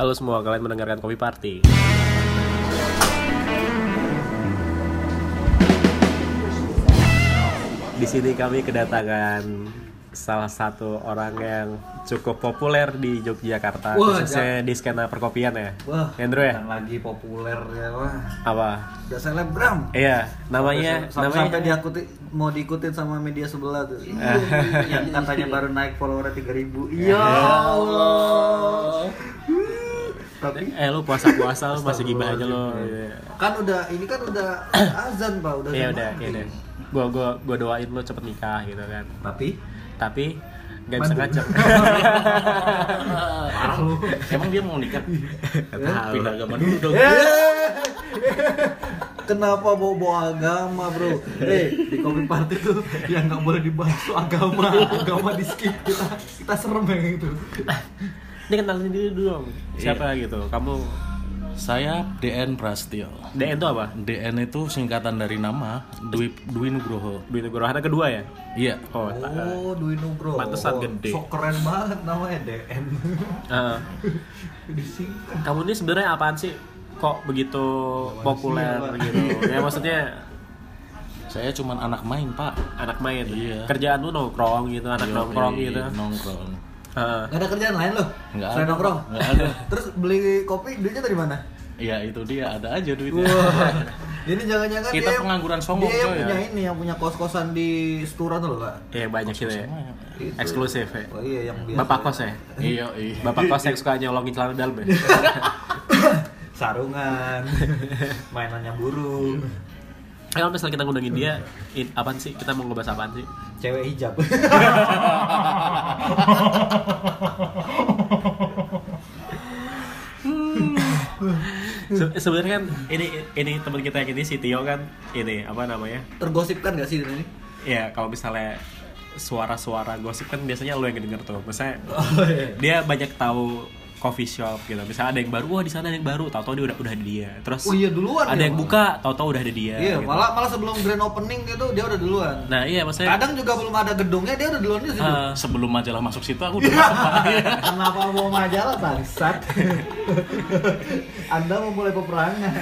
Halo semua, kalian mendengarkan Kopi Party. Di sini kami kedatangan salah satu orang yang cukup populer di Yogyakarta, Wah, khususnya di skena perkopian ya. Wah, Andrew ya? lagi populer ya, wah. Apa? Udah selebgram. Iya, namanya sampai, namanya sampai diakuti mau diikutin sama media sebelah tuh. yang katanya baru naik followernya 3000. Ya Allah. Tapi Eh lu puasa-puasa lu masih gibah aja lo. Iya. kan udah ini kan udah azan, Pak, udah Iya udah, iya udah. Gua gua gua doain lu cepet nikah gitu kan. Tapi Tapi nggak bisa ngajak. Parah lu. Emang dia mau nikah? Tahu. Pindah agama dulu dong. Kenapa bawa-bawa agama bro? Eh di kopi party tuh yang nggak boleh dibahas tuh agama, agama di skip kita kita serem yang itu. Ini kenalin diri dulu dong. Siapa gitu? Kamu Saya DN Prastio. DN itu apa? DN itu singkatan dari nama Dwi Dwi Nugroho. Dwi Nugroho anak kedua ya? Iya. Oh, Oh, Dwi Nugroho. Pantesan gede. Sok keren banget namanya DN. Eh, Disingkat. kamu ini sebenarnya apaan sih? Kok begitu populer gitu? Ya maksudnya Saya cuman anak main, Pak. anak main. Iya. Kerjaan lu nongkrong gitu, anak Yoi, nongkrong gitu. Nongkrong. Eh, Gak ada kerjaan lain loh? Selain ada. nongkrong? Nggak ada. Terus beli kopi duitnya dari mana? Iya, itu dia ada aja duitnya. Wah, ini jangan-jangan Kita dia- pengangguran songong, Dia yang punya ya. ini, yang punya kos-kosan di Stura tuh loh, Kak. ya banyak gitu ya. Ya. Itu. Eksklusif ya. Oh iya, yang biasa. Bapak kos ya? Iya, iya. Bapak kos yang suka nyolongin celana dalam ya? Sarungan, mainannya burung, Eh, kalau misalnya kita ngundangin dia, i- apaan sih? Kita mau ngebahas apaan sih? cewek hijab. Se- sebenarnya kan ini ini teman kita yang ini si Tio kan ini apa namanya Tergosipkan gak sih ini? ya kalau misalnya suara-suara gosip kan biasanya lo yang denger tuh misalnya Oh iya. dia banyak tahu coffee shop gitu misalnya ada yang baru wah di sana ada yang baru tahu-tahu dia udah udah ada dia terus Oh iya duluan ada ya, yang buka tahu-tahu udah ada dia Iya, gitu. malah malah sebelum grand opening gitu dia udah duluan. nah iya maksudnya Kadang juga belum ada gedungnya dia udah duluan di situ. Ah, Sebelum majalah masuk situ aku udah Kenapa mau majalah bangsat? Anda mau mulai peperangan.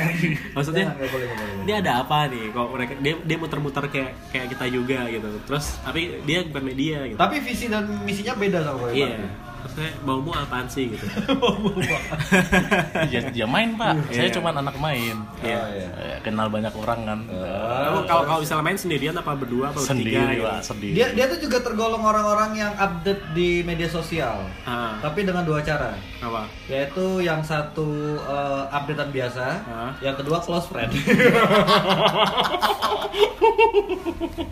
Maksudnya, Jangan, nggak boleh, dia ada apa nih kok mereka dia dia muter-muter kayak kayak kita juga gitu terus tapi dia bukan media gitu Tapi visi dan misinya beda sama gue. iya maksudnya mau mau apaan sih gitu ya, ya main, Pak. Saya Iya. cuman anak main. Iya. Oh, iya. Eh, Kenal banyak orang kan. Kamu kalau kalau misalnya main sendirian apa berdua apa bertiga Sendiri, gitu? Pak, sendiri. Dia dia tuh juga tergolong orang-orang yang update di media sosial. Ah, Tapi dengan dua cara. apa? Yaitu yang satu eh, updatean biasa, Hah? yang kedua close friend.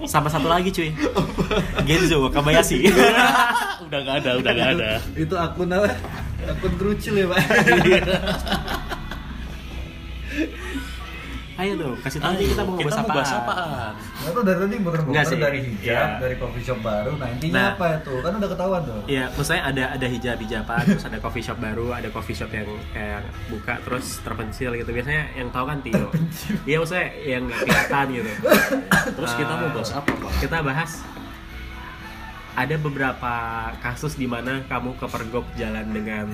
Sama satu lagi cuy. Genzo Kabayashi. udah nggak ada, udah nggak ada. Itu akun apa? Akun kerucil ya, Pak. Ayo dong, kasih tahu aja kita mau kita ngebahas mau bahas apa. apaan? Nah, dari tadi sih. dari hijab, Iya. dari coffee shop baru. Nah, intinya Nah. apa itu? Kan udah ketahuan tuh. Iya, maksudnya ada ada hijab hijaban, terus ada coffee shop baru, ada coffee shop yang kayak buka terus terpencil gitu. Biasanya yang tahu kan Tio. Iya, maksudnya yang nggak kelihatan gitu. Terus kita mau bahas apa, Pak? Kita bahas ada beberapa kasus di mana kamu kepergok jalan dengan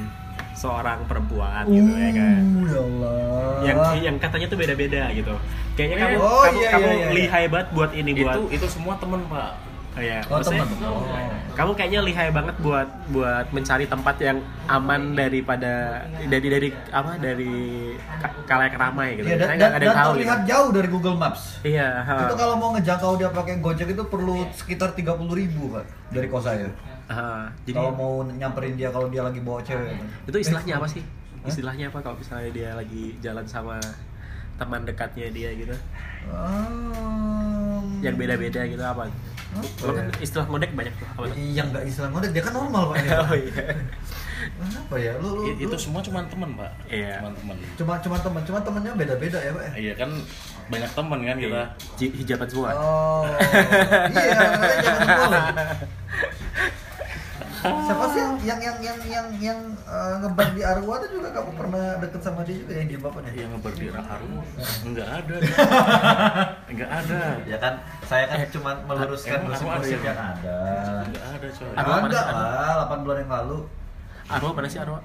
seorang perempuan gitu ya kan. Uh, ya Allah. Yang yang katanya tuh beda-beda gitu. Kayaknya kamu Oh, kamu, iya, kamu iya, iya. lihai banget buat ini buat Itu itu semua temen, Pak. Kayak, Oh, maksudnya, teman. Oh. kamu kayaknya lihai banget buat buat mencari tempat yang aman daripada dari dari apa dari ka- kalayak ramai gitu. Iya, dan, Saya dan, ada dan yang tahu terlihat gitu. jauh dari Google Maps. Iya. ha. Itu kalau mau ngejangkau dia pakai Gojek itu perlu sekitar 30.000 ribu pak dari kos saya. Ha, jadi Kalau mau nyamperin dia kalau dia lagi bawa cewek. itu istilahnya apa sih? Istilahnya apa kalau misalnya dia lagi jalan sama teman dekatnya dia gitu? Um, Yang beda-beda gitu apa? Lo kan ya? istilah ngondek banyak tuh. Apa tuh? Yang nggak Islam ngondek dia kan normal pak. ya. Oh iya. Apa ya? Lu, lu, itu lu- semua cuma temen, Pak. Iya. Cuma temen. cuma cuma teman, cuma temennya beda-beda ya pak. Iya kan banyak temen kan kita. Hijaban semua. Oh, iya, jangan. Siapa sih yang yang yang yang yang eh, ngeban di Arwa itu juga kamu pernah deket sama dia juga yang di bapaknya? Yang ngeberdiri haru enggak ada. Enggak ada. Ya kan, saya kan cuma meluruskan emang Arwa ada gosip-gosip ya? yang ada. Enggak ada, coy. Arwa Ada lah, 8 bulan yang lalu. Arwa mana sih Arwa?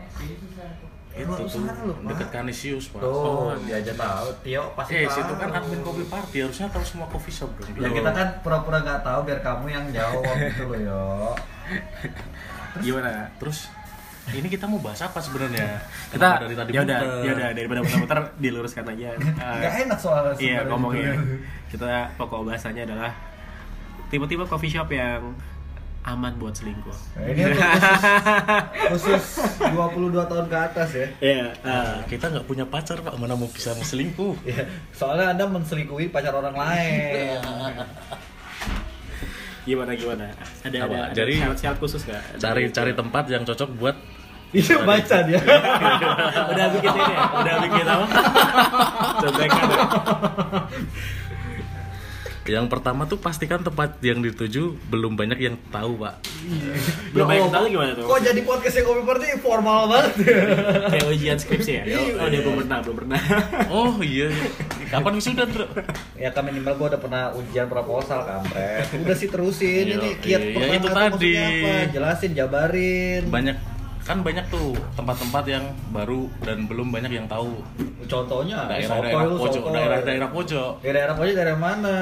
itu tuh deket Kanisius pak Tuh, dia aja tahu. Tio pasti eh tahu. situ kan admin kopi party harusnya tahu semua coffee shop dong Ya kita kan pura-pura nggak tahu biar kamu yang jawab gitu loh yo. Gimana? terus ini kita mau bahas apa sebenarnya Kita dari tadi ya udah, ya udah daripada muter-muter diluruskan aja. Gak enak soalnya. Iya ngomongnya. Kita pokok bahasanya adalah tipe-tipe coffee shop yang aman buat selingkuh. Nah, ini khusus, khusus 22 tahun ke atas ya. Iya. Ah, kita nggak punya pacar pak mana mau bisa selingkuh Ya, soalnya anda menselingkuhi pacar orang lain. gimana gimana? Ada Apa? ada, ada Jadi, syarat-syarat khusus nggak? cari cari tempat yang cocok buat Iya baca dia. udah bikin ini ya? Udah bikin apa? Contekan ya? yang pertama tuh pastikan tempat yang dituju belum banyak yang tahu pak Belum banyak Ya, tahu gimana tuh? Kok jadi podcast yang kopi party formal banget ya? Kayak ujian skripsi ya? Oh dia belum pernah, belum pernah. oh iya kapan wisuda bro ya kan minimal gua udah pernah ujian proposal kampret. Udah sih terusin ini kiat iya, itu tadi. apa? Jelasin, jabarin. banyak kan banyak tuh tempat-tempat yang baru dan belum banyak yang tahu Contohnya daerah-daerah lu, pojok daerah-daerah pojok Ya, daerah pojok daerah mana?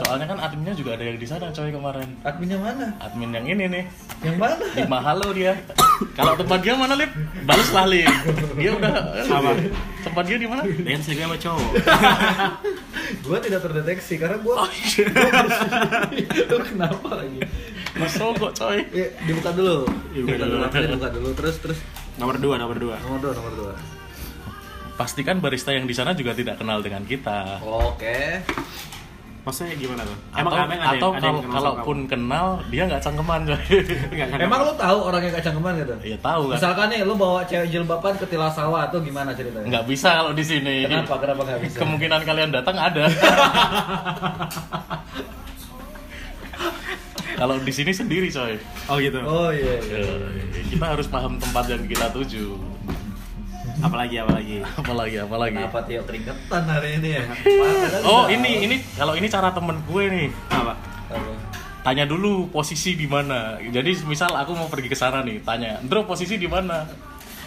soalnya kan adminnya juga ada yang di sana coy kemarin Adminnya mana? admin yang ini nih Yang mana? di Mahalo dia kalau tempat dia mana lip balas lah lip dia udah Apa? tempat dia di mana Dengan selingkuh sama cowok. gua tidak terdeteksi karena gua oh iya Lu kenapa lagi? Mas Sogok coy Ya, dibuka dulu. Dibuka Dibuka dulu. dulu. Dibuka dulu. Terus terus Nomor dua, nomor dua. nomor dua, nomor dua. pastikan barista yang di sana juga tidak kenal dengan kita Oke. Maksudnya gimana tuh? atau kadang ada yang- atau ada yang kalau kalaupun kenal dia nggak cangkeman coy kamu? Nggak, nggak, Emang lu tahu orang yang kacangkeman gitu? ya tahu kan Misalkan nih lu bawa cewek jilbaban ke Tila Sawah tuh gimana ceritanya? nggak bisa kalau di sini Kenapa? Kenapa nggak bisa? kemungkinan kalian datang ada kalau di sini sendiri coy Oh gitu. Oh iya iya. Ya, kita harus paham tempat yang kita tuju Apalagi, apalagi. apalagi apalagi Kenapa Tio keringetan hari ini ya? Oh ini ini kalau ini cara temen gue nih Apa? Apa? tanya dulu posisi di mana jadi misal aku mau pergi ke sana nih tanya Bro posisi di mana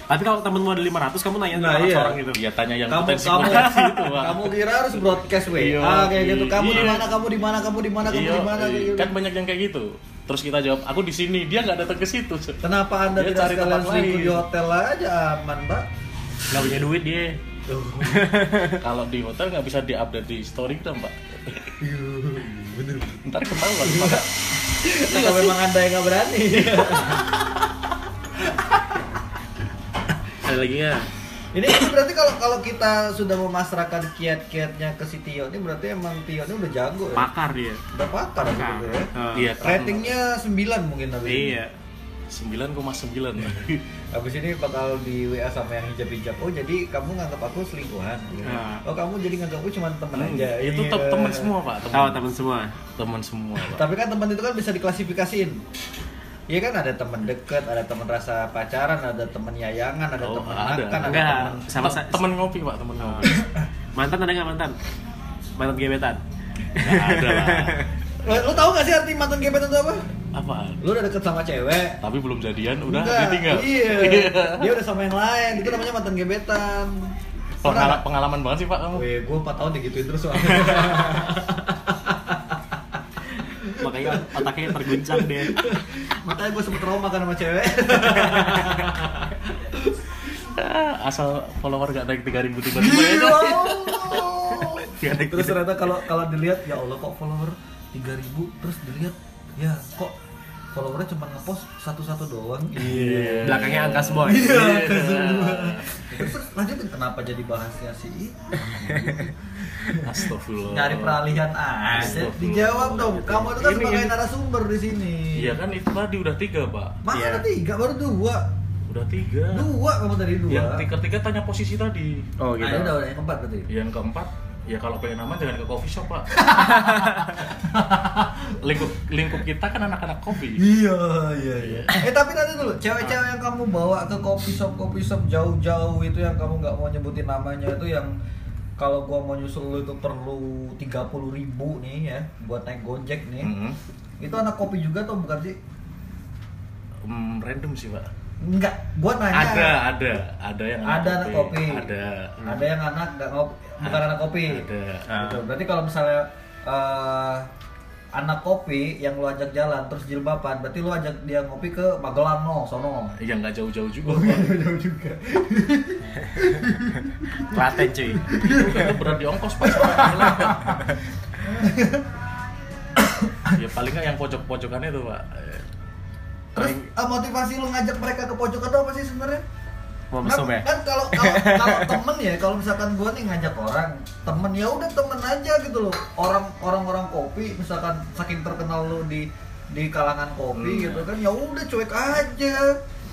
Tapi kalau temenmu ada 500, kamu nanya Nah, iya. orang gitu. ya tanya yang kamu potensi kamu potensi itu Pak. kamu kira harus broadcast WA Iya, kayak gitu. Kamu di iya. mana? Kamu di mana? Kamu di mana? Kamu Iya, di mana? gitu. kan banyak yang kayak gitu terus kita jawab aku di sini dia nggak datang ke situ Kenapa anda Dia tidak cari tempat lain. di hotel aja aman, Mbak? Nggak punya duit dia. kalau di hotel nggak bisa diupdate di story kita mbak Iya, bener. ntar ketahuan maka Kalau memang anda yang nggak berani. Ada lagi nggak? ini berarti kalau kalau kita sudah memasrahkan kiat-kiatnya ke si Tio ini berarti emang Tio ini udah jago ya. Pakar dia. Udah pakar gitu ya. Oh. iya? Ratingnya 9 mungkin nanti. Iya. 9,9 Habis ini bakal di WA sama yang hijab-hijab. Oh, jadi kamu nganggap aku selingkuhan. gitu. Ah. Oh, kamu jadi nganggap aku cuma teman Hmm, aja. itu Iya. te- teman semua pak Tahu teman teman semua. teman semua pak Tapi kan teman itu kan bisa diklasifikasiin. Iya kan ada teman dekat, ada teman rasa pacaran, ada teman yayangan, ada Oh, teman ada. makan, ada. Enggak. teman Sama Te- sa- teman ngopi pak teman ngopi. Mantan ada nggak mantan? Mantan gebetan. nggak ada lah. Lo, lo tau gak sih arti mantan gebetan itu apa? apa? Lu udah deket sama cewek. Tapi belum jadian udah Enggak, ditinggal Iya. Dia udah sama yang lain, itu namanya mantan gebetan. Pengala- pengalaman banget sih pak kamu? Weh, gue 4 tahun digituin terus soalnya Makanya otaknya terguncang deh. Makanya gue sempet trauma kan sama cewek asal follower gak naik 3000 tiba-tiba Iya. ya Terus ternyata kalau kalau dilihat ya Allah kok follower 3000 terus dilihat ya kok followernya cuma ngepost satu-satu doang. Iya. Belakangnya angka semua. Iya, ya? angka semua. Terus terus lanjutin kenapa jadi bahasnya sih? Astagfirullah Nyari peralihan aja. Dijawab dong. Kamu itu kan Ini- sebagai ini- narasumber di sini. Iya kan itu tadi udah tiga pak Masa Iya. ada tiga baru dua. Udah tiga Dua kamu tadi dua. Yang tiga-tiga tanya posisi tadi Oh Nah, gitu. udah udah yang keempat berarti. Yang keempat Ya kalau pengen aman jangan ke coffee shop pak lingkup lingkup kita kan anak-anak kopi Iya, iya, iya. Eh tapi nanti dulu, cewek-cewek yang kamu bawa ke coffee shop, coffee shop jauh-jauh itu yang kamu nggak mau nyebutin namanya itu yang kalau gua mau nyusul lu itu perlu 30.000 ribu nih ya buat naik gojek nih. Mhm. Itu anak kopi juga atau bukan sih? Hmm, random sih pak Enggak, gua nanya. Ada, ada, ada yang Ada anak kopi. Ada. Ada yang anak nggak ngopi, bukan Ada. anak kopi. Ada. Gitu. Berarti kalau misalnya eh, anak kopi yang lu ajak jalan terus jilbaban, berarti lu ajak dia ngopi ke Magelang no, sono. Ya nggak jauh-jauh juga. Jauh juga. Klaten cuy. itu berat di ongkos pak. ya paling nggak yang pojok-pojokannya itu pak. Terus eh, motivasi lu ngajak mereka ke pojok itu apa sih sebenarnya? Mau Kan, mesum ya? kan kalau kalau kalau temen ya, kalau misalkan gua nih ngajak orang, temen ya udah temen aja gitu loh. Orang orang orang kopi, misalkan saking terkenal lu di di kalangan kopi Hmm. gitu kan, ya udah cuek aja.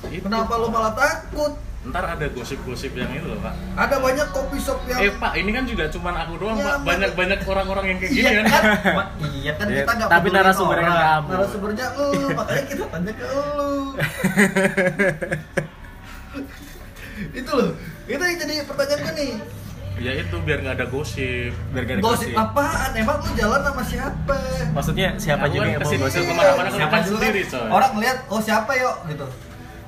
Itu. Kenapa lu malah takut? Ntar ada gosip-gosip yang itu loh pak. Ada banyak kopi shop yang Eh pak, ini kan juga cuman aku doang Ya, pak. Pak. Banyak-banyak orang-orang yang kayak gini iya kan. kan? Ma- iya kan Iya, kita nggak tapi narasumbernya kan orang. kamu. Narasumbernya lu, makanya kita tanya ke lu. itu loh. Itu yang jadi pertanyaan gue nih. Ya itu biar nggak ada gosip. Biar gak ada Gosip apaan? Emang lu jalan sama siapa? Maksudnya siapa Aku juga kan yang mau gosip ke mana-mana kan sendiri coy. Orang ngeliat, oh siapa yuk gitu.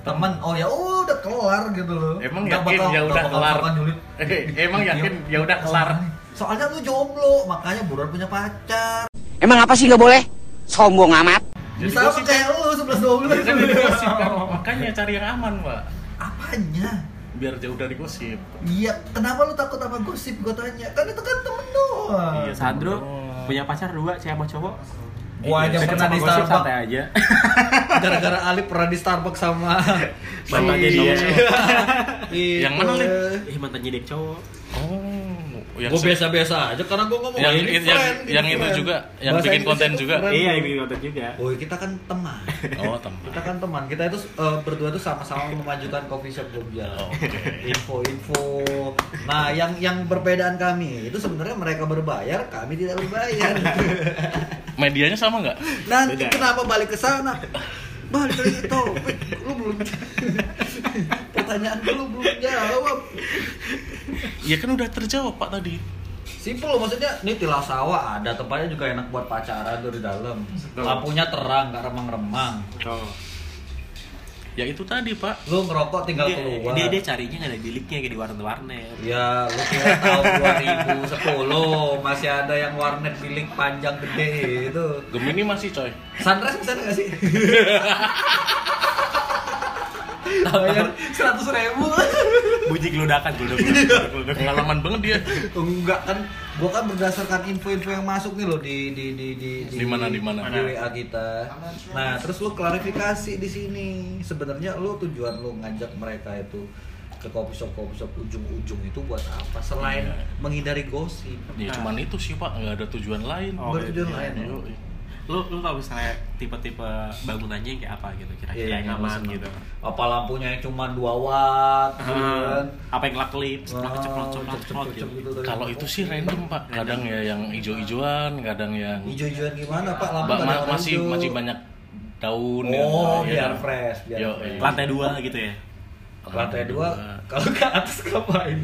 Temen, oh ya udah kelar gitu loh. Emang Nggak yakin bakal- ya nggak udah kelar. julid. Emang yakin ya udah kelar. Soalnya lu jomblo, makanya buruan punya pacar. Emang apa sih nggak boleh? Sombong amat. Jadi Bisa apa gosip kayak lu 11 12 Ya jadi gosip kan. Makanya cari yang aman pak. Apanya? Biar jauh dari gosip. Iya, kenapa lu takut sama gosip? Gue tanya. Kan itu kan temen doang. Iya, Sandro Oh. punya pacar dua, cewek sama cowok. Gua aja Deket pernah di Starbucks. aja. Gara-gara Ali pernah di Starbucks sama Mantannya si- dia. Itu. Yang mana, Lip? Ih mantannya dia cowok. Oh, yang Gue biasa-biasa aja karena gue ngomong yang, "Oh, ini yang, yang, friend, ini yang itu friend." juga, yang Bahasa bikin konten juga. friend. Iya, yang bikin konten juga. Oh, kita kan teman. Oh, teman. Kita kan teman. Kita itu eh, berdua tuh sama-sama memajukan coffee shop Jogja. Oke. Info-info. Nah, yang yang perbedaan kami itu sebenarnya mereka berbayar, kami tidak berbayar. Medianya sama nggak? Nanti Beda. kenapa balik ke sana? Balik lagi ke topik. Lu belum Pertanyaan lu belum jawab. Ya kan udah terjawab pak tadi. Simpel maksudnya ini tilas sawah ada tempatnya juga enak buat pacaran tuh di dalam. Lampunya terang, nggak remang-remang. Oh. Ya itu tadi pak. Lu ngerokok tinggal Dia, keluar. dia, dia carinya nggak ada biliknya kayak di warnet-warnet. Ya, lu kira tahun 2010 masih ada yang warnet bilik panjang gede itu. Gemini masih coy. Sunrise bisa nggak sih? Bayar seratus ribu. Bunyi geludakan, geludakan, geludakan. Pengalaman banget dia. Enggak kan, gua kan berdasarkan info-info yang masuk nih loh di di di di Di mana, di mana? di WA kita. Nah, terus lu klarifikasi di sini. Sebenarnya lu tujuan lu ngajak mereka itu ke coffee shop coffee shop ujung-ujung itu buat apa selain Iya. menghindari gosip Ya cuman itu sih pak, nggak ada tujuan lain. Oh, bertujuan iya, lain Yoi. Lu lu kalau misalnya tipe-tipe bangunannya yang kayak apa gitu kira-kira Iya, yang aman gitu. apa lampunya yang cuma 2 watt gitu Ah, kan apa yang kelap-kelip, ceplok Wah, ceplok ceplok cep-cep-cep ceplok gitu. gitu. Kalau itu sih random pak. Kadang ya yang hijau-hijauan, kadang yang hijau-hijauan gimana pak lampu ma- masih masih banyak daun oh ya, biar fresh biar Yo, fresh. iya. Lantai dua gitu ya. Lantai dua kalau ke atas ngapain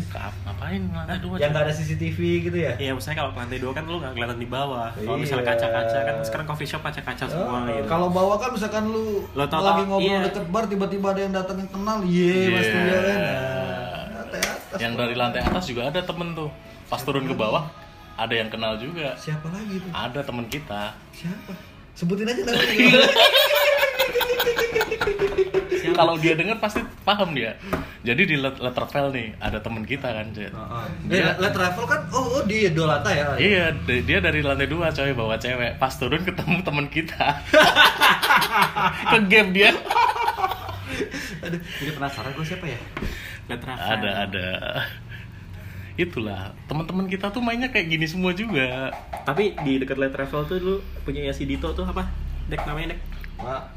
ngapain lantai dua? yang nggak ada CCTV gitu ya Iya, maksudnya kalau lantai dua kan lu nggak kelihatan di bawah. Kalau Iya. misalnya kaca-kaca kan sekarang coffee shop kaca-kaca semua Oh, gitu. Kalau bawah kan misalkan lu, Lo tau- lagi ngobrol iya. deket bar tiba-tiba ada yang datang yang kenal, iya Iya. mas tuh ya kan. Nah, lantai atas. Yang dari lantai atas juga ada temen tuh. Pas turun ke bawah ada yang kenal juga. siapa lagi tuh? Ada temen kita. Siapa? Sebutin aja namanya. Kalau dia denger pasti paham dia. Jadi di let- letterfell nih ada temen kita kan, Cek. Eh, let travel kan, oh, oh di dua lantai ya? Iya, di- dia dari lantai dua coy bawa cewek. Pas turun ketemu temen kita. Ke game dia. Aduh, jadi penasaran gue siapa ya? Lihat Rafa. Ada ada. Itulah teman-teman kita tuh mainnya kayak gini semua juga. Tapi di dekat Light Travel tuh lu punya si Dito tuh apa? Dek namanya Dek.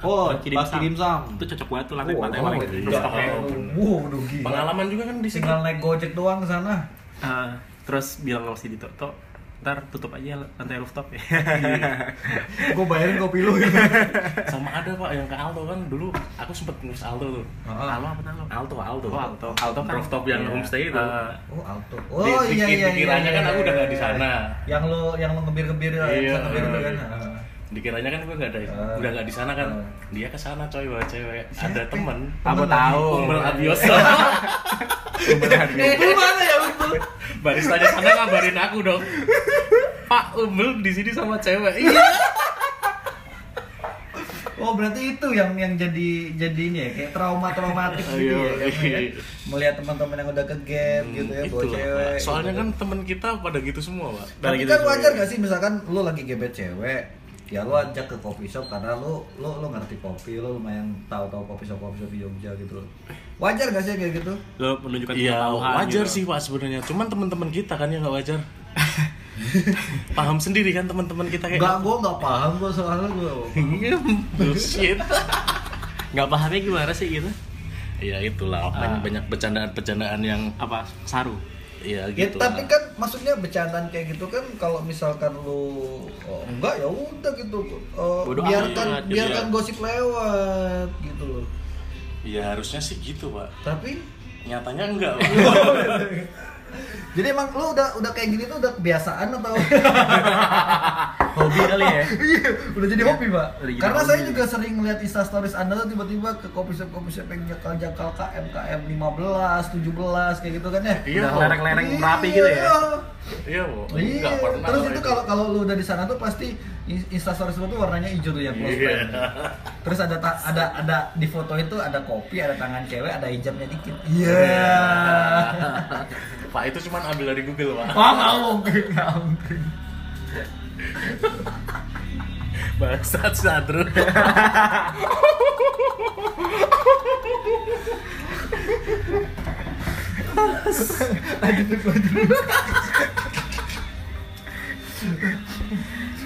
Oh, Baki Baki Dimsum. Itu cocok banget tuh lantai Oh, lantai oh, paling iya. Wow, udah gila. Pengalaman juga kan di sini. Tinggal naik gojek doang ke sana. Ah, terus bilang sama si Dito, "Tok, ntar tutup aja lantai rooftop ya." gue bayarin kopi lu. Sama ada pak yang ke Alto kan dulu aku sempet ngurus Alto tuh. Ah. Alto apa nama? Alto, Alto. Oh, Alto. Alto kan Rooftop yang homestay itu. Ah, Oh, Alto. Di- Oh, iya iya. iya, kan aku iya, udah nggak di iya. sana. Yang lo yang lo ngebir-ngebir Iya. bisa ngebir kan. Dikiranya kan gue nggak ada Ah. udah nggak di sana kan Ah. dia ke sana coy bawa cewek ada temen Aku tahu. Umbel Abioso Lu mana ya betul? baristanya sana ngabarin aku dong Pak Umbel di sini sama cewek iya Oh berarti itu yang yang jadi jadi ini ya kayak trauma traumatik gitu ya, ya? iya. melihat teman-teman yang udah ke game gitu ya bawa cewek. Soalnya gitu. kan temen kita pada gitu semua pak Tapi gitu kan wajar ya. gak sih misalkan lu lagi gebet cewek ya lu ajak ke coffee shop karena lu lu lu ngerti kopi lu lumayan tahu-tahu coffee shop coffee shop di Jogja gitu loh. Wajar gak sih kayak gitu? Lo menunjukkan Iya wajar gitu. sih pak sebenarnya cuman teman-teman kita kan yang nggak wajar paham sendiri kan teman-teman kita kayak Enggak, gua nggak paham gua soalnya gua. Iya, bullshit Nggak pahamnya gimana sih gitu? ya itulah Ah. banyak bercandaan-bercandaan yang Apa? Saru. Ya Ya, gitu tapi lah. kan maksudnya bercandaan kayak gitu kan kalau misalkan lu oh, enggak ya udah gitu. Oh, Bodo biarkan amat, biarkan iya. gosip lewat gitu loh. ya harusnya sih gitu pak Tapi nyatanya enggak pak jadi emang lu udah udah kayak gini tuh udah kebiasaan atau Hobi kali ya. Iya, udah jadi hobi, Pak. Karena hobi. saya juga sering ngeliat Insta stories Anda tuh tiba-tiba ke kopi shop kopi shop yang jakal-jakal KM KM 15, 17 kayak gitu kan ya. Iya, Udah Pak. lereng-lereng merapi gitu ya. iya bu Iya. enggak pernah Terus itu kalau kalau lu udah di sana tuh pasti Insta stories lu tuh warnanya hijau tuh yang close Iya. friend. Terus ada ta- ada ada di foto itu ada kopi, ada tangan cewek, ada hijabnya dikit. Iya. pak itu cuma ambil dari Google pak Wah, nggak mungkin, nggak mungkin. Bangsat sadru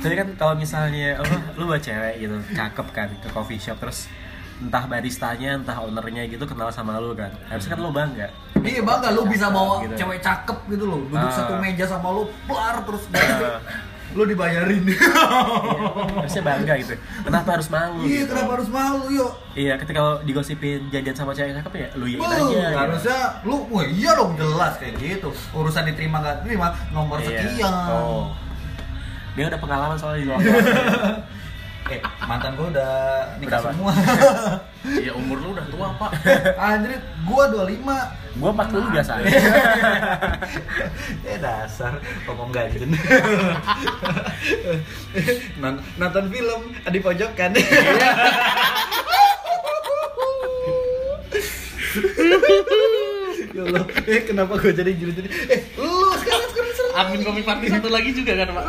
Jadi kan kalau misalnya apa, lu bawa cewek gitu, cakep kan ke coffee shop terus entah baristanya, entah ownernya gitu kenal sama lu kan. Harusnya kan lu bangga. Iya bangga lu bisa bawa Gitu. cewek cakep gitu loh, duduk Ah. satu meja sama lu, plar terus Ah. Lu dibayarin. Harusnya bangga gitu. Kenapa harus malu? Iya, gitu. kenapa harus malu yuk? Iya, ketika kalau digosipin jadian sama cewek cakep ya lu iyain Wuh, aja. gitu. harusnya lu, wah iya dong jelas kayak gitu. Urusan diterima nggak terima nomor Iya. sekian. Oh. Dia udah pengalaman soalnya di luar. Eh, mantan gua udah nikah Berapa? semua. ya umur lu udah tua pak Anjir, gua 25. Gua 40 biasa dasar ngomong ganjen Non- nonton film di pojokan. Ya Allah. Eh kenapa gue jadi jadi jadi eh lu sekarang sekarang admin kopi party satu lagi juga kan pak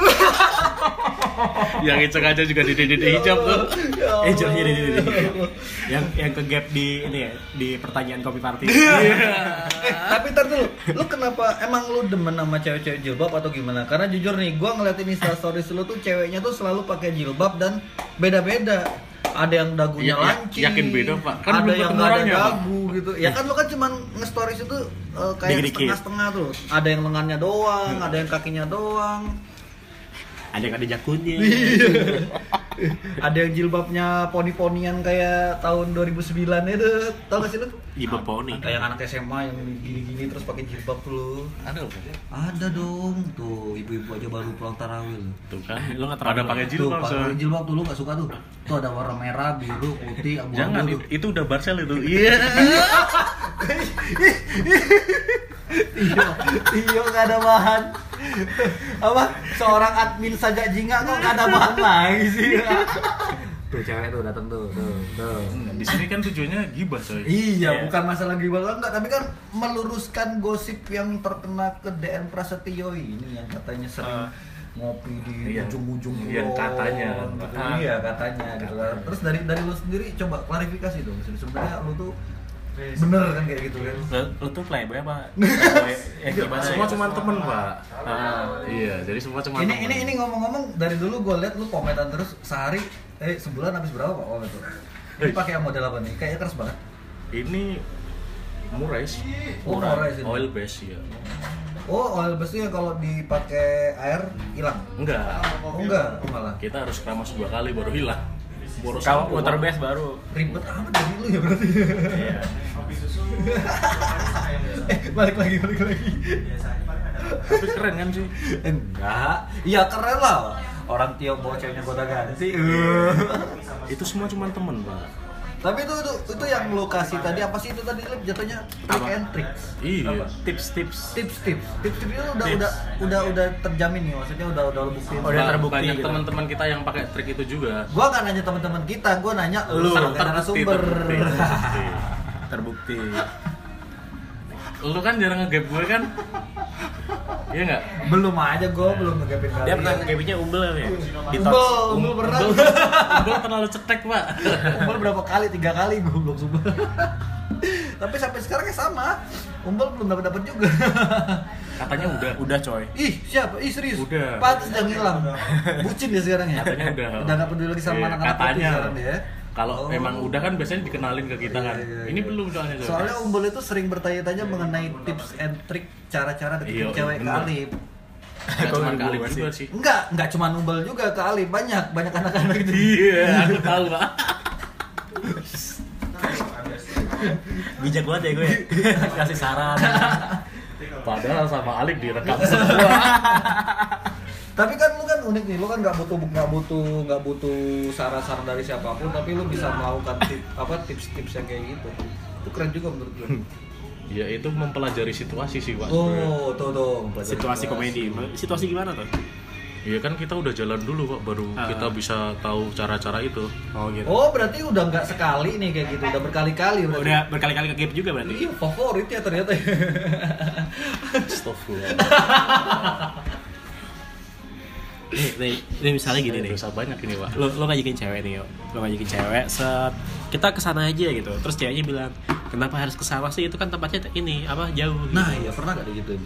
yang ngecek aja juga di dede hijab tuh. Ya. Eh, ini, ini, ini. yang yang ke gap di ini ya di pertanyaan kopi party. eh, tapi ntar dulu lu kenapa emang lu demen sama cewek-cewek jilbab atau gimana? Karena jujur nih gua ngeliatin insta stories lu tuh ceweknya tuh selalu pakai jilbab dan beda-beda. Ada yang dagunya Ya- ya- lancip yakin beda, Pak. Kan ada yang ada orangnya, Pak. dagu gitu. Ya kan lu kan cuman nge-stories itu eh, kayak setengah-setengah tuh. Ada yang lengannya doang ada yang kakinya doang Ada yang ada jakunnya. ada yang jilbabnya poni-ponian kayak tahun 2009 itu tau gak sih lu Jilbab poni. kayak anak SMA yang gini-gini terus pakai jilbab tuh lu ada loh Ada dong, tuh ibu-ibu aja baru pulang tarawih loh. tuh kan Lu nggak pada terlalu- pakai Tuh, jilbab pakai soalnya. jilbab tuh lu gak suka tuh. Tuh ada warna merah, biru, putih, abu-abu jangan tuh. itu, itu udah Barcel itu iya Iyo, iyo gak ada bahan. Apa? Seorang admin saja jingga kok gak ada bahan lagi sih. tuh cewek tuh datang tuh, tuh, tuh. di sini kan tujuannya gibah coy Iya, Iya. bukan masalah gibah enggak, tapi kan meluruskan gosip yang terkena ke DN Prasetyo ini yang katanya sering Ah. ngopi di Iya. ujung-ujung Yang pulau, katanya. gitu. Iya, katanya gitu. Terus dari dari lu sendiri coba klarifikasi dong. Sebenarnya lu tuh bener kan kayak gitu kan. Lu, lu tuh playboy apa? Playboy yang gimana? semua ya? cuma temen pak Ah. iya jadi semua cuma Ini temen. ini ini ngomong-ngomong dari dulu gue liat lu kometan terus sehari eh sebulan habis berapa Pak oh itu. Ini pakai yang model apa nih? Kayaknya keras banget. ini Murais Oh, Murais ini. oil base ya Oh, oil base yang kalau dipakai air hilang. enggak Oh enggak, malah. kita harus keramas dua kali baru hilang boros Kalau water base baru. Ribet amat dari lu ya berarti. Iya. eh, balik lagi, balik lagi. tapi keren kan sih Enggak, iya keren lah. orang Tio bawa ceweknya gonta ganti Eh. Itu semua cuma temen, Pak. Tapi itu, itu itu yang lokasi tadi apa sih itu tadi Lip jatuhnya trick Apa? and tricks Iya. Tips-tips. tips tips tips tips itu udah Tips. udah udah udah terjamin nih maksudnya udah udah lu buktiin Oh, udah terbukti banyak gitu. teman-teman kita yang pakai trik itu juga. gua nggak nanya teman-teman kita gua nanya lu narasumber terbukti, terbukti. Terbukti. Lu kan jarang nge-gap gue kan? Iya nggak? belum aja gua belum ngegapin kali Dia pernah ngegapinnya umbel ya? Di Umbel, umbel pernah Umbel, umbel terlalu cetek, Pak. Umbel berapa kali? Tiga kali gue belum sumpah. Tapi sampai sekarang ya sama. Umbel belum dapat dapat juga. Katanya udah. Udah coy. Ih siapa? Ih serius? Udah. Pantes udah ngilang. Bucin dia sekarang ya. Katanya udah. Udah nggak peduli lagi sama Iya, anak-anak katanya. sekarang ya? Kalau Oh. emang udah kan biasanya dikenalin ke kita Iya, kan. iya, Ini iya. belum soalnya. Coy. Soalnya Umbel itu sering bertanya-tanya mengenai tips and trick cara-cara deketin Iya, cewek ke bener. Alif. Nggak cuma kali gua juga sih. sih. Enggak, enggak cuma Umbel juga ke Alif, banyak, banyak anak-anak gitu. Iya, aku tahu, Pak. Bijak banget ya gue. Kasih saran. Padahal sama Alif direkam semua. Tapi kan lu kan unik nih, lu kan nggak butuh nggak butuh nggak butuh saran-saran dari siapa pun, tapi lu bisa melakukan tip, apa tips-tips yang kayak gitu. Itu keren juga menurut gue. ya itu mempelajari situasi sih, Pak. Oh, tuh tuh. Situasi komedi. Situasi gimana tuh? Iya kan kita udah jalan dulu, Pak, baru Ah. kita bisa tahu cara-cara itu. Oh gitu. Oh, berarti udah nggak sekali nih kayak gitu, udah berkali-kali berarti. Udah berkali-kali ke gap juga berarti. Iya, favorit ya ternyata. Astagfirullah. Nih, nih, nih misalnya gini nih. Dosa banyak ini, Pak. Lo lo ngajakin cewek nih, yo. Lo ngajakin cewek, set kita ke sana aja gitu. Terus ceweknya bilang, "Kenapa harus ke sana sih? Itu kan tempatnya ini apa jauh." Gitu. nah, iya pernah nggak digituin?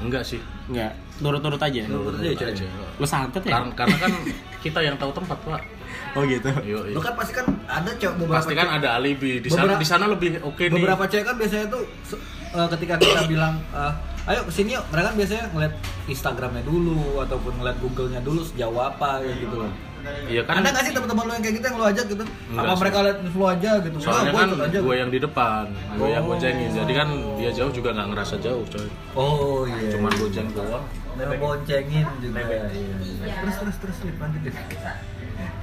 Enggak sih. Enggak, nurut-nurut aja. Nurut aja, cewek. aja. Lo santet ya? Karena, karena kan kita yang tahu tempat, Pak. Oh gitu. Yo, Lu kan pasti kan ada cewek beberapa pasti kan cewek- ada alibi di sana di sana lebih oke nih. beberapa cewek kan biasanya tuh eh, ketika kita bilang eh, ayo ke sini yuk mereka kan biasanya ngeliat Instagramnya dulu ataupun ngeliat Google-nya dulu sejauh apa kayak gitu loh Iya kan. ada nggak sih teman-teman lu yang kayak gitu yang lu ajak gitu Enggak apa sih. mereka liat lu aja gitu Soalnya Enggak, gua kan aja gue yang di depan, gue yang Oh. boncengin. Jadi kan dia jauh juga nggak ngerasa jauh, coy. oh iya Cuman bonceng doang. Boncengin juga iya, iya. terus terus terus Lip, lanjut.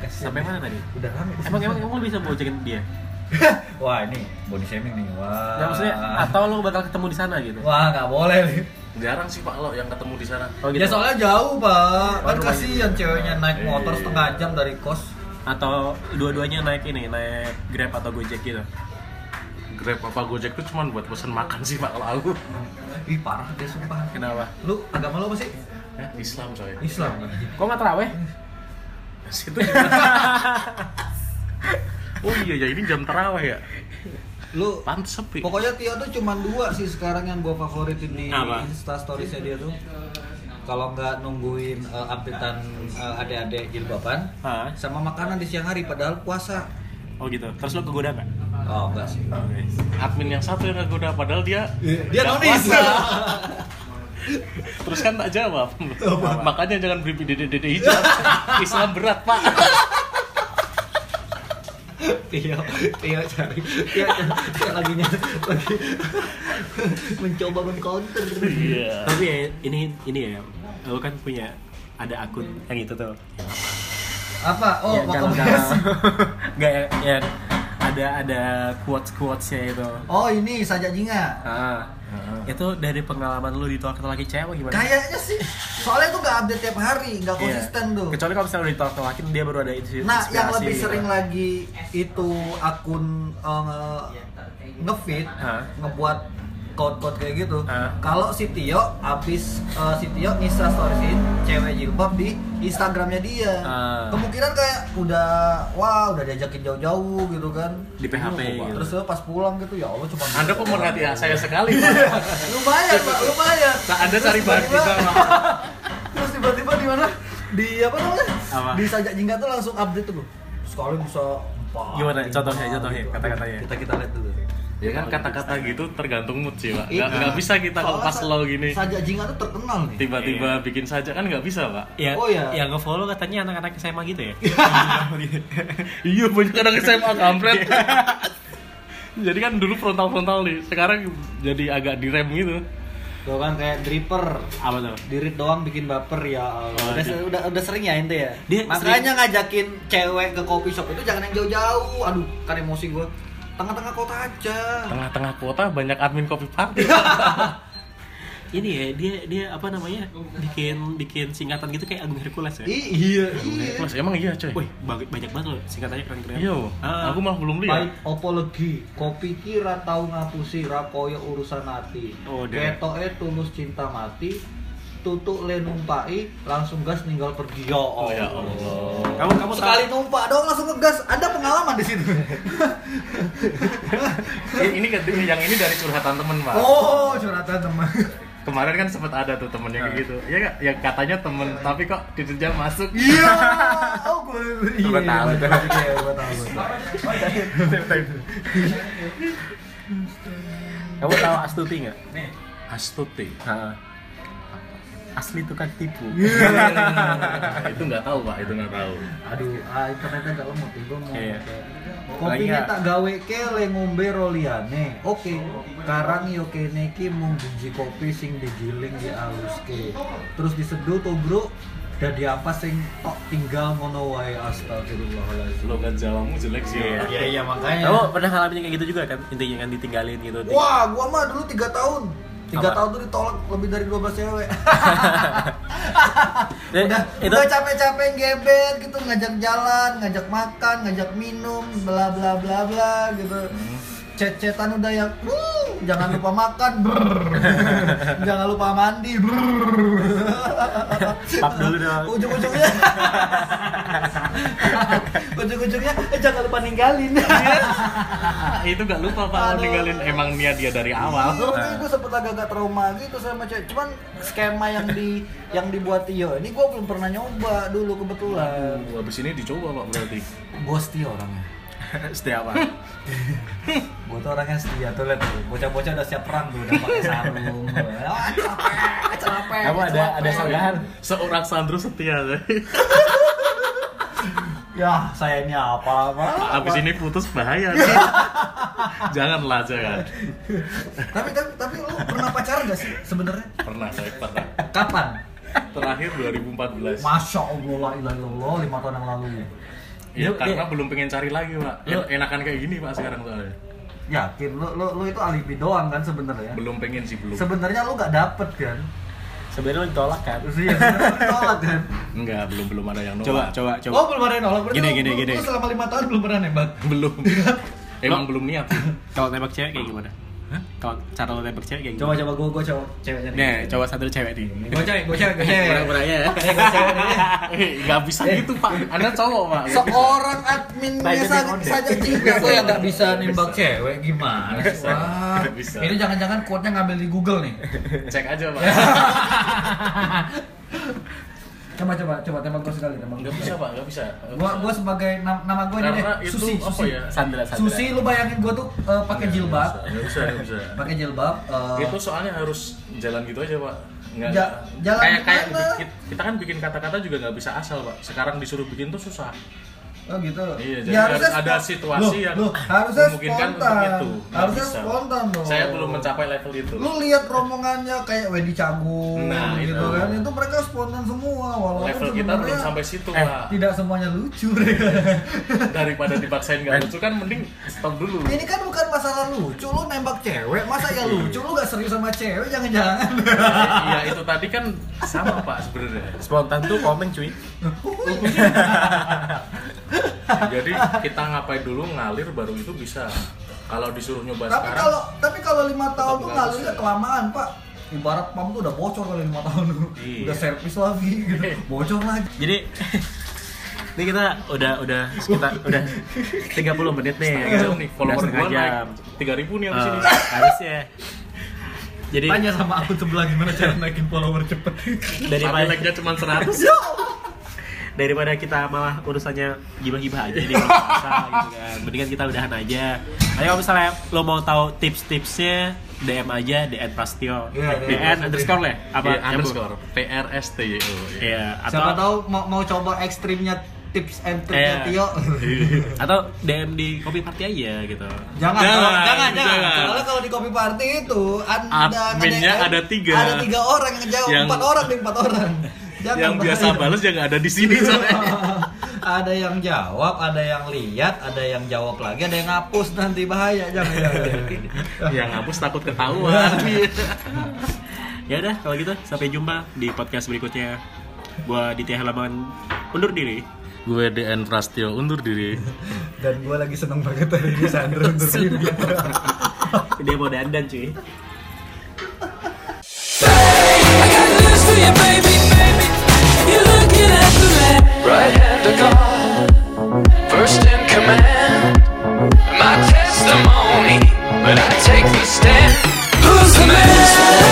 Kasian. Sampai mana tadi? udah rame Emang emang emang lo bisa boncengin dia? wah ini body shaming nih wah Nggak maksudnya atau lo bakal ketemu di sana gitu? wah nggak boleh Lip. Jarang sih Pak lo yang ketemu di sana. Oh gitu. Ya soalnya jauh pak, kan kasihan ceweknya naik motor Iya. setengah jam dari kos. atau dua-duanya naik ini, naik Grab atau Gojek gitu. Grab apa Gojek tuh cuma buat pesen makan sih Pak kalau aku. Ih parah dia sumpah. Kenapa? Lu agama lu apa sih? Ya, Islam coy. Islam. Kok nggak terawih? Situ Oh iya ya ini jam terawih ya. Lu Pantes sepi. pokoknya Tio tuh cuma dua sih sekarang yang gua favoritin di Apa? Insta storiesnya dia tuh. Kalau nggak nungguin uh, updatean uh, adik-adik jilbaban sama makanan di siang hari padahal puasa. Oh gitu. Terus lo kegoda nggak? Oh enggak sih. Admin yang satu yang goda padahal dia Dia nggak nonis. puasa. Terus kan tak jawab. Makanya jangan beri dede-dede hijau. Islam berat, Pak. Tio, Tio cari, Tio, Tio lagi nyari, lagi mencoba mengcounter. Iya. Tapi ya ini ini ya, lo kan punya ada akun yang itu tuh. Apa? Oh, Ya, komunitas. Nggak ya, ya ada ada quotes quotesnya itu. Oh ini saja jinga. Ah, itu dari pengalaman lu ditolak laki cewek gimana? Kayaknya sih. Soalnya itu nggak update tiap hari, nggak Iya. konsisten tuh. Kecuali kalau misalnya udah ditolak tolakin dia baru ada inspirasi. Nah, yang lebih gitu. sering lagi itu akun uh, ngefeed, Hah? ngebuat code-code kayak gitu. Hah? Kalau si Tio abis uh, si Tio Insta storiesin cewek jilbab di Instagramnya dia. Ah. Kemungkinan kayak udah wah udah diajakin jauh-jauh gitu kan. Di PHP gitu. Terus pas pulang gitu ya Allah cuma Anda pemerhati ya, saya sekali, lumayan Pak, lumayan. Nah, Anda cari bahan tiba-tiba- kita. Terus tiba-tiba di mana? Di apa namanya? Apa? Di sajak jingga tuh langsung update tuh. Sekali bisa empat, Gimana? Contohnya, contohnya, gitu. kata-katanya. Kita kita lihat dulu. Ya kan kata-kata gitu tergantung mood sih, Pak. Iya. Nggak, nggak bisa kita kalau pas slow gini. Sajak jingga tuh terkenal nih. Tiba-tiba bikin saja kan nggak bisa, Pak. Ya, Oh, iya. Yang nge-follow katanya anak-anak SMA gitu ya? Iya, banyak anak SMA kampret. jadi kan dulu frontal-frontal nih, sekarang jadi agak direm gitu. Tuh kan kayak dripper. Apa tuh? Dirit doang bikin baper ya Allah. Oh, udah, dia- udah udah sering ya ente ya. Dia Makanya ngajakin cewek ke coffee shop itu jangan yang jauh-jauh. Aduh, kan emosi gua. Tengah-tengah kota aja. Tengah-tengah kota banyak admin kopi party. Ini ya dia dia apa namanya bikin bikin singkatan gitu kayak Agung Hercules ya. Iya, iya. Mas emang iya coy. Wih banyak banget loh singkatannya keren keren. Iya, Ah. aku malah belum lihat. Pahit opo legi, kopi kira tau ngapusi ra koyo urusan hati. Oh. Ketoke tulus cinta mati, tutuk le numpai, langsung gas ninggal pergi. Ya Oh Allah. ya Allah. Kamu kamu sekali numpak dong langsung ngegas. Ada pengalaman di situ. Eh, ini kan- yang ini dari curhatan temen pak. oh, curhatan teman. Kemarin kan sempat ada tuh temen yang kayak gitu. Iya nggak? Yang katanya temen, tapi kok dikerja masuk. Iya. Oh, gue iya. Tahu, iya, tahu. gua tahu. kamu tahu Astuti nggak? Astuti. Asli tukang tipu. itu nggak tahu pak, itu nggak tahu. Aduh, ah, internetnya gak lemot gue mau. Iya. Kopinya tak gawe ke le ngombe roliane. Oke, karang yo kene iki mung biji kopi sing digiling di aluske. Terus diseduh to, Bro. Dan diampas sing tok tinggal ngono wae astagfirullahalazim. Lo nggak Jawamu jelek sih. Iya. Iya iya makanya. Kamu pernah ngalamin kayak gitu juga kan? Intinya kan ditinggalin gitu. Wah, gua mah dulu 3 tahun. 3 Apa? tahun tuh ditolak lebih dari 12 cewek. Eh, udah, itu udah capek-capek gebet gitu ngajak jalan, ngajak makan, ngajak minum, bla bla bla bla gitu. Cet-cetan udah yang "Wuh, jangan lupa makan, brrr. jangan lupa mandi. Pap dulu dong. Ujung-ujungnya, ujung-ujungnya eh, jangan lupa ninggalin. Itu nggak lupa pak, Aduh. ninggalin emang niat dia dari awal. Iya, gue sempet agak-agak trauma gitu sama cewek. Cuman skema yang di yang dibuat Tio ini gue belum pernah nyoba dulu kebetulan. Uh, Abis ini dicoba pak berarti. Gue setia orangnya. Setia apa? Gue tuh orangnya setia tuh lihat tuh. Bocah-bocah udah siap perang tuh, udah pakai sarung. Capek, capek. Kamu ada ada sanggahan? Seorang Sandro setia. Ya, saya ini apa apa. Abis ini putus bahaya. Janganlah jangan. Tapi tapi tapi lu pernah pacaran gak sih sebenarnya? Pernah saya pernah. Kapan? Terakhir 2014. Masya Allah, la ilaha illallah, lima tahun yang lalu. Ya Lu- karena dia- belum pengen cari lagi pak. Lu- Enakan kayak gini pak sekarang soalnya. Yakin lu lu, lu itu alibi doang kan sebenarnya? Belum pengen sih belum. Sebenarnya lu gak dapet kan? Sebenarnya lo ditolak kan? Iya, sebenarnya lu tolak kan? Enggak belum belum ada yang nolak. Coba coba coba. Oh belum ada yang nolak berarti Gini, lu- gini, lu- gini. Lu selama lima tahun belum pernah nembak. belum. Emang belum niat. Kalau nembak cewek kayak gimana? Kalau cara lo nembak cewek kayak Coba gimana? coba gua gua coba ceweknya Nih, coba satu cewek nih. Gua cewek, gua cewek, gua cewek. Pura-puranya ya. Eh, cewek. Eh, nggak bisa gitu pak. Anda cowok pak. Seorang admin biasa saja juga tuh yang nggak bisa nembak cewek gimana sih? Wah. Ini jangan-jangan quote-nya ngambil di Google nih. Cek aja pak. Coba coba coba tembak gua sekali tembak. Nggak bisa pak, nggak bisa. Gua gua sebagai nam- nama gua ini deh, itu Susi, apa Susi. ya? Sandra, Sandra. Susi lu bayangin gua tuh eh, pakai jilbab. Nggak bisa, nggak bisa. Pakai jilbab eh, Itu soalnya harus jalan gitu aja pak. Nggak, Ja- jalan kayak kayak kita kan bikin kata-kata juga nggak bisa asal pak. Sekarang disuruh bikin tuh susah. Oh gitu. Iya, Ya, jadi harusnya harus ada situasi Loh, yang loh, harusnya memungkinkan spontan. untuk itu. Nggak Harusnya bisa. spontan dong. Saya belum mencapai level itu. Lu lihat rombongannya kayak Wedi Cagung Nah, gitu itu. kan. Itu mereka spontan semua walaupun level kita sebenarnya belum sampai situ Eh, pak. tidak semuanya lucu. Daripada dipaksain nggak lucu kan mending stop dulu. Ini kan bukan masalah lucu, lu nembak cewek, masa ya lucu? Lu gak serius sama cewek, jangan-jangan. Iya itu tadi kan sama pak sebenarnya. Spontan tuh komen cuy. Jadi kita ngapain dulu ngalir baru itu bisa. Kalau disuruh nyoba tapi sekarang, kalau tapi kalau lima tahun tuh ngalirnya bisa. kelamaan, Pak. Ibarat pam tuh udah bocor kali lima tahun dulu. Iya. Udah servis lagi gitu. Bocor lagi. Jadi ini kita udah udah sekitar udah 30 menit nih. setengah jam nih, follower gua naik jam. 3000 nih abis Eh, ini. harusnya. Jadi Tanya sama aku sebelah gimana cara naikin follower cepet. Tapi daripada like-nya cuma 100. Daripada kita malah urusannya gibah-gibah aja di puasa gitu kan. Mendingan kita udahan aja. Tapi kalau misalnya lo mau tahu tips-tipsnya DM aja DN Prastio. Iya, DN underscore lah. ya? Apa? Nyambung? underscore PRST. Oh, iya. Iya, atau Siapa tahu mau, mau coba ekstrimnya tips and triknya Eh. Tio. Atau DM di kopi party aja gitu. Jangan, Jangan, jangan, jangan, jangan. Soalnya kalau di kopi party itu anda Adminnya ada tiga. Ada tiga orang yang jawab, Yang- empat orang nih empat orang. Jangan yang biasa balas yang ada di sini ada yang jawab, ada yang lihat, ada yang jawab lagi, ada yang ngapus nanti bahaya jangan jangan. yang ngapus takut ketahuan. Iya. ya udah kalau gitu sampai jumpa di podcast berikutnya. Gua Teh Halaman undur diri. Gue DN Prastio undur diri. Dan gue lagi seneng banget hari ini Sandro undur diri. Dia mau dandan cuy. Hey, I. you're looking at the man, right hand of God, first in command. My testimony, but I take the stand. Who's the man?